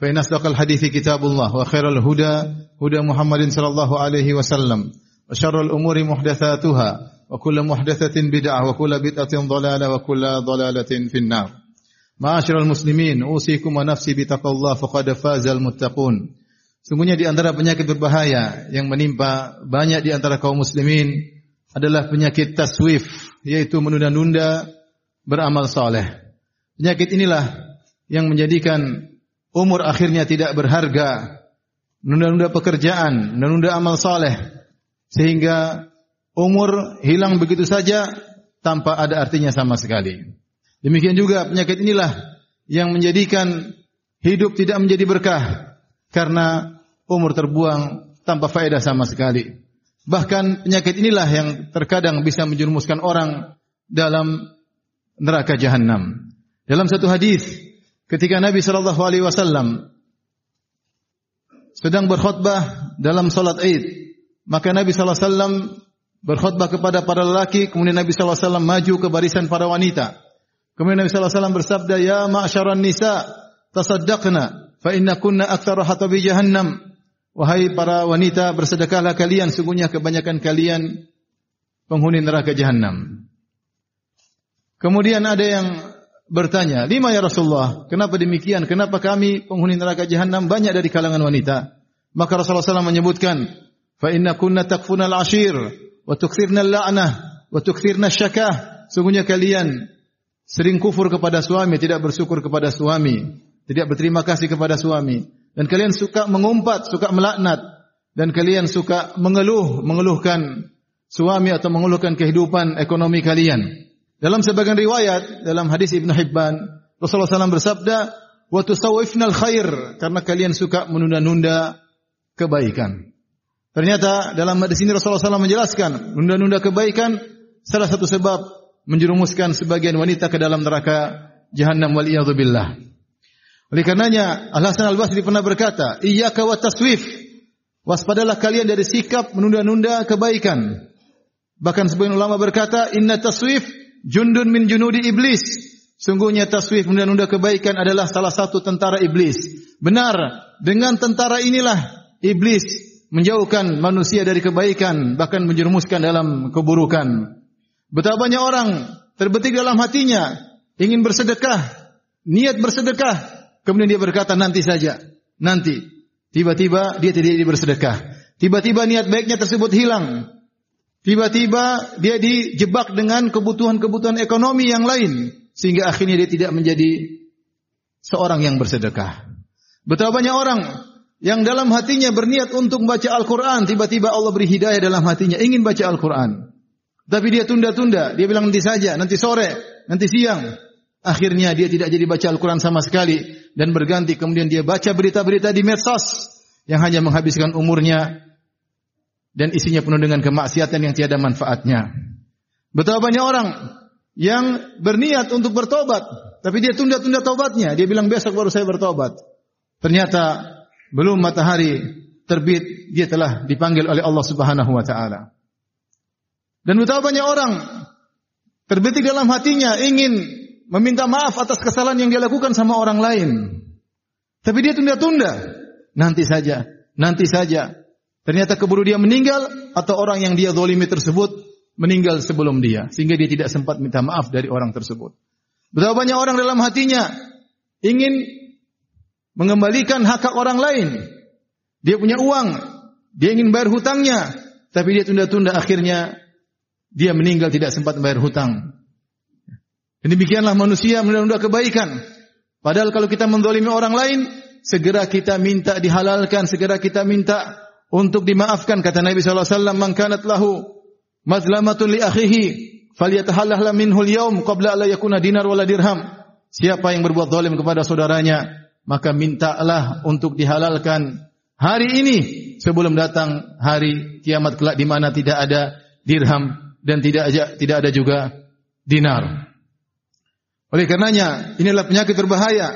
فإن أصدق الحديث كتاب الله وخير الهدى هدى محمد صلى الله عليه وسلم وشر الأمور محدثاتها وكل محدثة بدعة وكل بدعة ضلالة وكل ضلالة في النار معاشر المسلمين أوصيكم ونفسي بتقوى الله فقد فاز المتقون Sungguhnya di antara penyakit berbahaya yang menimpa banyak di antara kaum muslimin adalah penyakit taswif, yaitu menunda-nunda beramal soleh. Penyakit inilah yang menjadikan umur akhirnya tidak berharga, menunda-nunda pekerjaan, menunda amal soleh, sehingga umur hilang begitu saja tanpa ada artinya sama sekali. Demikian juga penyakit inilah yang menjadikan hidup tidak menjadi berkah karena umur terbuang tanpa faedah sama sekali. Bahkan penyakit inilah yang terkadang bisa menjerumuskan orang dalam neraka jahanam. Dalam satu hadis ketika Nabi sallallahu alaihi wasallam sedang berkhutbah dalam salat Id, maka Nabi sallallahu alaihi wasallam berkhutbah kepada para lelaki, kemudian Nabi sallallahu alaihi wasallam maju ke barisan para wanita. Kemudian Nabi sallallahu alaihi wasallam bersabda, "Ya ma'syaran nisa, tasaddaqna fa inna kunna aktsara hatabi jahannam." Wahai para wanita, bersedekahlah kalian, sungguhnya kebanyakan kalian penghuni neraka jahanam. Kemudian ada yang bertanya, lima ya Rasulullah, kenapa demikian? Kenapa kami penghuni neraka jahanam banyak dari kalangan wanita? Maka Rasulullah SAW menyebutkan, fa inna kunna takfuna al-ashir, wa tukthirna al-la'nah, wa tukthirna syakah. Sungguhnya kalian sering kufur kepada suami, tidak bersyukur kepada suami, tidak berterima kasih kepada suami. Dan kalian suka mengumpat, suka melaknat. Dan kalian suka mengeluh, mengeluhkan suami atau mengeluhkan kehidupan ekonomi kalian. Dalam sebagian riwayat dalam hadis Ibn Hibban Rasulullah SAW bersabda, "Watu sawifnal khair" karena kalian suka menunda-nunda kebaikan. Ternyata dalam hadis ini Rasulullah SAW menjelaskan menunda-nunda kebaikan salah satu sebab menjerumuskan sebagian wanita ke dalam neraka jahannam wal billah. Oleh karenanya Al-Hasan Al-Basri pernah berkata, "Iyyaka wa taswif" Waspadalah kalian dari sikap menunda-nunda kebaikan. Bahkan sebagian ulama berkata, "Inna taswif jundun min junudi iblis." Sungguhnya taswif menunda-nunda kebaikan adalah salah satu tentara iblis. Benar, dengan tentara inilah iblis menjauhkan manusia dari kebaikan, bahkan menjerumuskan dalam keburukan. Betapa banyak orang terbetik dalam hatinya ingin bersedekah, niat bersedekah, Kemudian dia berkata nanti saja, nanti. Tiba-tiba dia tidak bersedekah. Tiba-tiba niat baiknya tersebut hilang. Tiba-tiba dia dijebak dengan kebutuhan-kebutuhan ekonomi yang lain sehingga akhirnya dia tidak menjadi seorang yang bersedekah. Betapa banyak orang yang dalam hatinya berniat untuk membaca Al-Quran, tiba-tiba Allah beri hidayah dalam hatinya, ingin baca Al-Quran. Tapi dia tunda-tunda, dia bilang nanti saja, nanti sore, nanti siang. Akhirnya dia tidak jadi baca Al-Quran sama sekali dan berganti kemudian dia baca berita-berita di medsos yang hanya menghabiskan umurnya dan isinya penuh dengan kemaksiatan yang tiada manfaatnya. Betapa banyak orang yang berniat untuk bertobat tapi dia tunda-tunda tobatnya. Dia bilang besok baru saya bertobat. Ternyata belum matahari terbit dia telah dipanggil oleh Allah Subhanahu wa taala. Dan betapa banyak orang terbetik dalam hatinya ingin meminta maaf atas kesalahan yang dia lakukan sama orang lain. Tapi dia tunda-tunda. Nanti saja, nanti saja. Ternyata keburu dia meninggal atau orang yang dia zalimi tersebut meninggal sebelum dia sehingga dia tidak sempat minta maaf dari orang tersebut. Betapa banyak orang dalam hatinya ingin mengembalikan hak hak orang lain. Dia punya uang, dia ingin bayar hutangnya, tapi dia tunda-tunda akhirnya dia meninggal tidak sempat membayar hutang. Dan demikianlah manusia menunda-nunda kebaikan. Padahal kalau kita mendolimi orang lain, segera kita minta dihalalkan, segera kita minta untuk dimaafkan. Kata Nabi SAW, Man kanat lahu mazlamatun li akhihi, falyatahallah minhul yaum qabla ala yakuna dinar wala dirham. Siapa yang berbuat zalim kepada saudaranya, maka mintalah untuk dihalalkan hari ini sebelum datang hari kiamat kelak di mana tidak ada dirham dan tidak ada, tidak ada juga dinar. Oleh karenanya, inilah penyakit berbahaya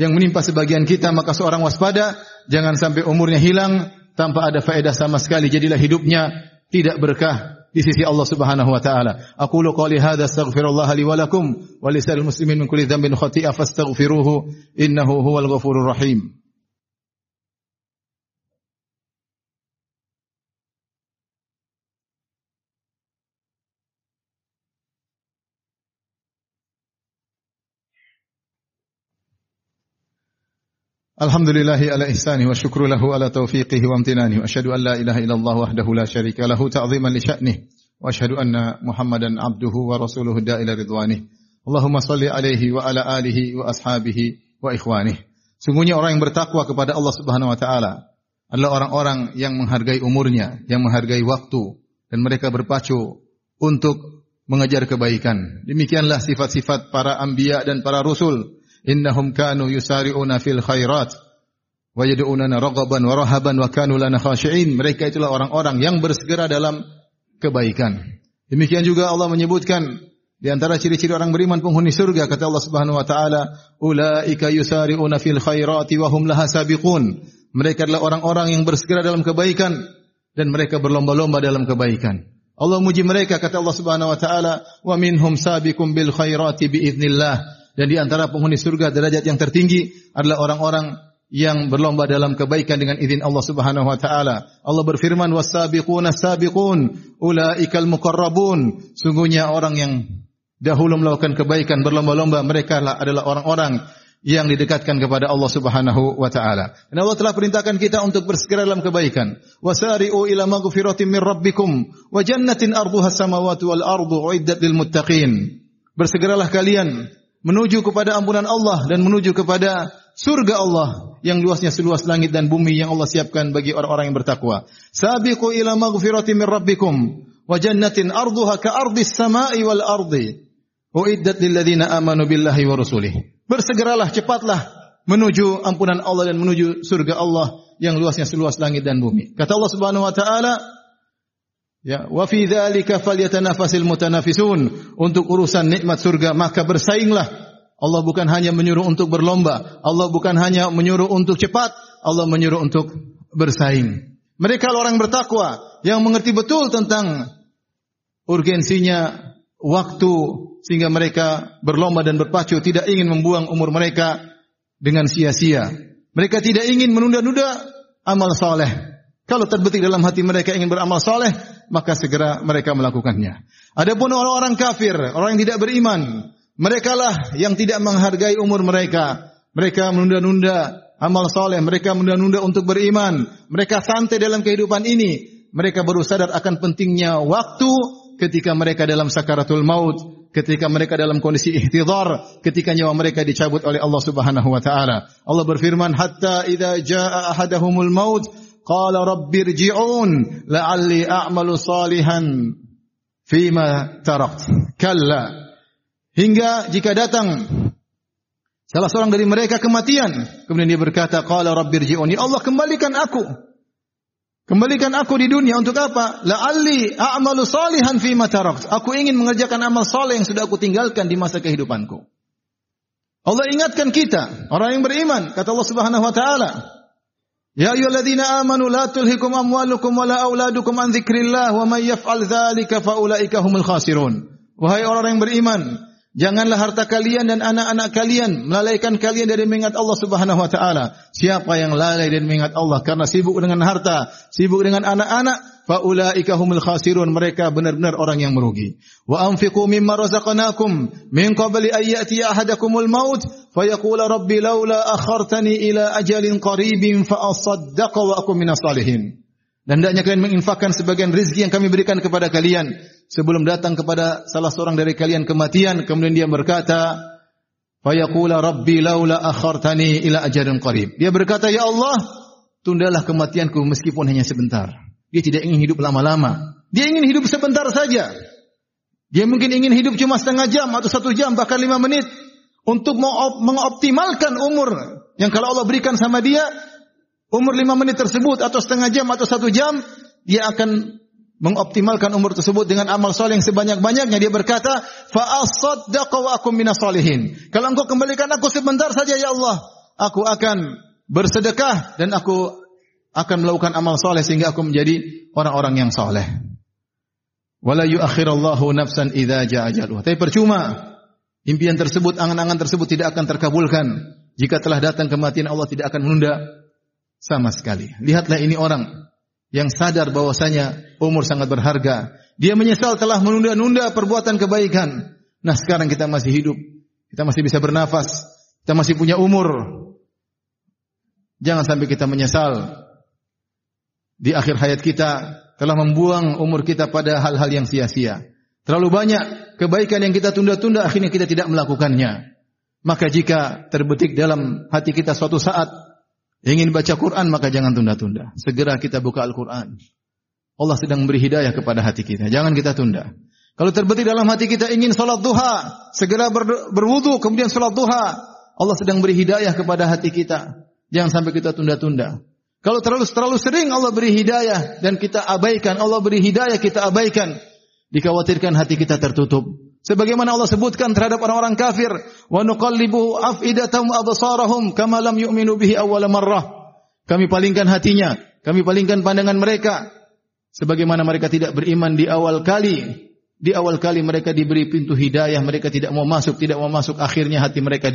yang menimpa sebagian kita, maka seorang waspada, jangan sampai umurnya hilang tanpa ada faedah sama sekali. Jadilah hidupnya tidak berkah di sisi Allah Subhanahu wa taala. Aku lu qali hadza astaghfirullah li wa lakum wa lisal muslimin min kulli dhanbin khati'a fastaghfiruhu innahu huwal ghafurur rahim. Alhamdulillahi ala ihsani wa syukru lahu ala taufiqihi wa amtinani. Wa ashadu an la ilaha illallah wahdahu la syarika lahu ta'ziman li sya'nih. Wa ashadu anna muhammadan abduhu wa rasuluhu da'ila ridwanih Allahumma salli alaihi wa ala alihi wa ashabihi wa ikhwanih Sungguhnya orang yang bertakwa kepada Allah subhanahu wa ta'ala adalah orang-orang yang menghargai umurnya, yang menghargai waktu dan mereka berpacu untuk mengejar kebaikan. Demikianlah sifat-sifat para anbiya dan para rasul innahum kanu yusari'una fil khairat wa yad'unana raghaban wa rahaban wa kanu lana khashi'in. Mereka itulah orang-orang yang bersegera dalam kebaikan. Demikian juga Allah menyebutkan di antara ciri-ciri orang beriman penghuni surga kata Allah Subhanahu wa taala ulaika yusari'una fil khairati wa hum laha sabiqun. Mereka adalah orang-orang yang bersegera dalam kebaikan dan mereka berlomba-lomba dalam kebaikan. Allah muji mereka kata Allah Subhanahu wa taala wa minhum sabiqum bil khairati bi idznillah dan di antara penghuni surga derajat yang tertinggi adalah orang-orang yang berlomba dalam kebaikan dengan izin Allah Subhanahu wa taala. Allah berfirman was-sabiquna sabiqun ulaikal muqarrabun. Sungguhnya orang yang dahulu melakukan kebaikan berlomba-lomba mereka adalah orang-orang yang didekatkan kepada Allah Subhanahu wa taala. Dan Allah telah perintahkan kita untuk bersegera dalam kebaikan. Wasari'u ila maghfiratin min rabbikum wa jannatin arduha samawati wal ardu uiddat lil muttaqin. Bersegeralah kalian menuju kepada ampunan Allah dan menuju kepada surga Allah yang luasnya seluas langit dan bumi yang Allah siapkan bagi orang-orang yang bertakwa. Sabiqu ila maghfirati min rabbikum wa jannatin arduha ka ardis samai wal ardi. Uiddat lil ladzina amanu billahi wa rasulih. Bersegeralah cepatlah menuju ampunan Allah dan menuju surga Allah yang luasnya seluas langit dan bumi. Kata Allah Subhanahu wa taala, Ya, wa fi dzalika falyatanafasil mutanafisun. Untuk urusan nikmat surga maka bersainglah. Allah bukan hanya menyuruh untuk berlomba, Allah bukan hanya menyuruh untuk cepat, Allah menyuruh untuk bersaing. Mereka orang bertakwa yang mengerti betul tentang urgensinya waktu sehingga mereka berlomba dan berpacu tidak ingin membuang umur mereka dengan sia-sia. Mereka tidak ingin menunda-nunda amal saleh. Kalau terbetik dalam hati mereka ingin beramal soleh, maka segera mereka melakukannya. Adapun orang-orang kafir, orang yang tidak beriman, mereka lah yang tidak menghargai umur mereka. Mereka menunda-nunda amal soleh, mereka menunda-nunda untuk beriman. Mereka santai dalam kehidupan ini. Mereka baru sadar akan pentingnya waktu ketika mereka dalam sakaratul maut, ketika mereka dalam kondisi ihtidhar, ketika nyawa mereka dicabut oleh Allah Subhanahu wa taala. Allah berfirman, "Hatta idza jaa ahadahumul maut" qala rabbirji'un la'alli a'malu salihan fima tarakt. Kalla. Hingga jika datang salah seorang dari mereka kematian kemudian dia berkata qala rabbirji'un ya Allah kembalikan aku. Kembalikan aku di dunia untuk apa? La'alli a'malu salihan fima tarakt. Aku ingin mengerjakan amal saleh yang sudah aku tinggalkan di masa kehidupanku. Allah ingatkan kita orang yang beriman kata Allah Subhanahu wa taala Ya ayyuhalladzina amanu la tulhikum amwalukum wala auladukum an dzikrillah wa may yaf'al dzalika ulaika humul khasirun. Wahai orang yang beriman, janganlah harta kalian dan anak-anak kalian melalaikan kalian dari mengingat Allah Subhanahu wa taala. Siapa yang lalai dan mengingat Allah karena sibuk dengan harta, sibuk dengan anak-anak, faulaika humul khasirun. Mereka benar-benar orang yang merugi. Wa anfiqu mimma razaqnakum min qabli an ahadakumul maut. Fayaqula rabbi laula akhartani ila ajalin qaribin fa asaddaqa wa akum minas salihin. Dan hendaknya kalian menginfakkan sebagian rezeki yang kami berikan kepada kalian sebelum datang kepada salah seorang dari kalian kematian. Kemudian dia berkata fayaqula rabbi laula akhartani ila ajalin qarib. Dia berkata ya Allah tundalah kematianku meskipun hanya sebentar dia tidak ingin hidup lama-lama. Dia ingin hidup sebentar saja. Dia mungkin ingin hidup cuma setengah jam atau satu jam bahkan lima menit untuk mengoptimalkan umur yang kalau Allah berikan sama dia umur lima menit tersebut atau setengah jam atau satu jam, dia akan mengoptimalkan umur tersebut dengan amal soleh yang sebanyak-banyaknya. Dia berkata, fa'asaddaqa wa akum minas solihin. Kalau engkau kembalikan aku sebentar saja ya Allah, aku akan bersedekah dan aku akan melakukan amal soleh sehingga aku menjadi orang-orang yang soleh. Wala yuakhirallahu nafsan idza jaa Tapi percuma impian tersebut, angan-angan tersebut tidak akan terkabulkan jika telah datang kematian Allah tidak akan menunda sama sekali. Lihatlah ini orang yang sadar bahwasanya umur sangat berharga. Dia menyesal telah menunda-nunda perbuatan kebaikan. Nah sekarang kita masih hidup. Kita masih bisa bernafas. Kita masih punya umur. Jangan sampai kita menyesal. Di akhir hayat kita telah membuang umur kita pada hal-hal yang sia-sia. Terlalu banyak kebaikan yang kita tunda-tunda akhirnya kita tidak melakukannya. Maka jika terbetik dalam hati kita suatu saat ingin baca Quran maka jangan tunda-tunda. Segera kita buka Al-Quran. Allah sedang memberi hidayah kepada hati kita. Jangan kita tunda. Kalau terbetik dalam hati kita ingin salat duha, segera ber, berwudu kemudian salat duha. Allah sedang beri hidayah kepada hati kita. Jangan sampai kita tunda-tunda. Kalau terlalu terlalu sering Allah beri hidayah dan kita abaikan, Allah beri hidayah kita abaikan, dikhawatirkan hati kita tertutup. Sebagaimana Allah sebutkan terhadap orang-orang kafir, wa nuqallibu afidatum absarahum kama lam yu'minu bihi awwal marrah. Kami palingkan hatinya, kami palingkan pandangan mereka sebagaimana mereka tidak beriman di awal kali. Di awal kali mereka diberi pintu hidayah, mereka tidak mau masuk, tidak mau masuk, akhirnya hati mereka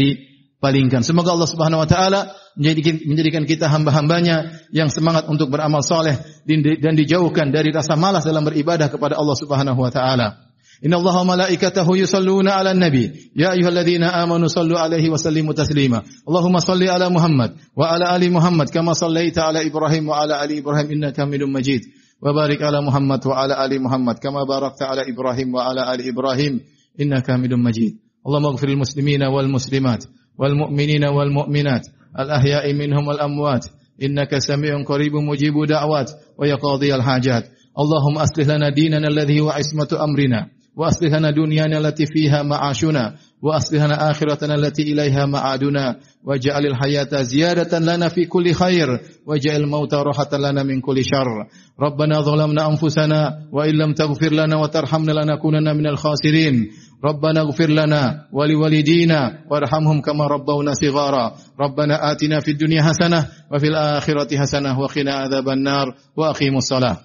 palingkan. Semoga Allah Subhanahu wa taala menjadikan menjadikan kita hamba-hambanya yang semangat untuk beramal soleh dan dijauhkan dari rasa malas dalam beribadah kepada Allah Subhanahu wa taala. Inna Allah malaikatahu yusalluna ala nabi. Ya ayuhalladzina amanu sallu alaihi wa sallimu taslima. Allahumma salli ala Muhammad Wa ala ali Muhammad Kama sallaita ala Ibrahim wa ala ali Ibrahim Inna kamilun majid. Wa barik ala Muhammad wa ala ali Muhammad Kama barakta ala Ibrahim wa ala ali Ibrahim Inna kamilun majid. Allahumma gfiril muslimina wal muslimat. والمؤمنين والمؤمنات الأحياء منهم والأموات. إنك سميع قريب مجيب دعوات ويقاضي الحاجات. اللهم أصلح لنا ديننا الذي هو عصمة أمرنا وأصلح لنا دنيانا التي فيها معاشنا. وأصلح لنا آخرتنا التي إليها معادنا. واجعل الحياة زيادة لنا في كل خير. واجعل الموت راحة لنا من كل شر. ربنا ظلمنا أنفسنا وإن لم تغفر لنا وترحمنا لنكونن من الخاسرين. ربنا اغفر لنا ولوالدينا وارحمهم كما ربونا صغارا. ربنا آتنا في الدنيا حسنة وفي الآخرة حسنة وقنا عذاب النار. وأقيموا الصلاة.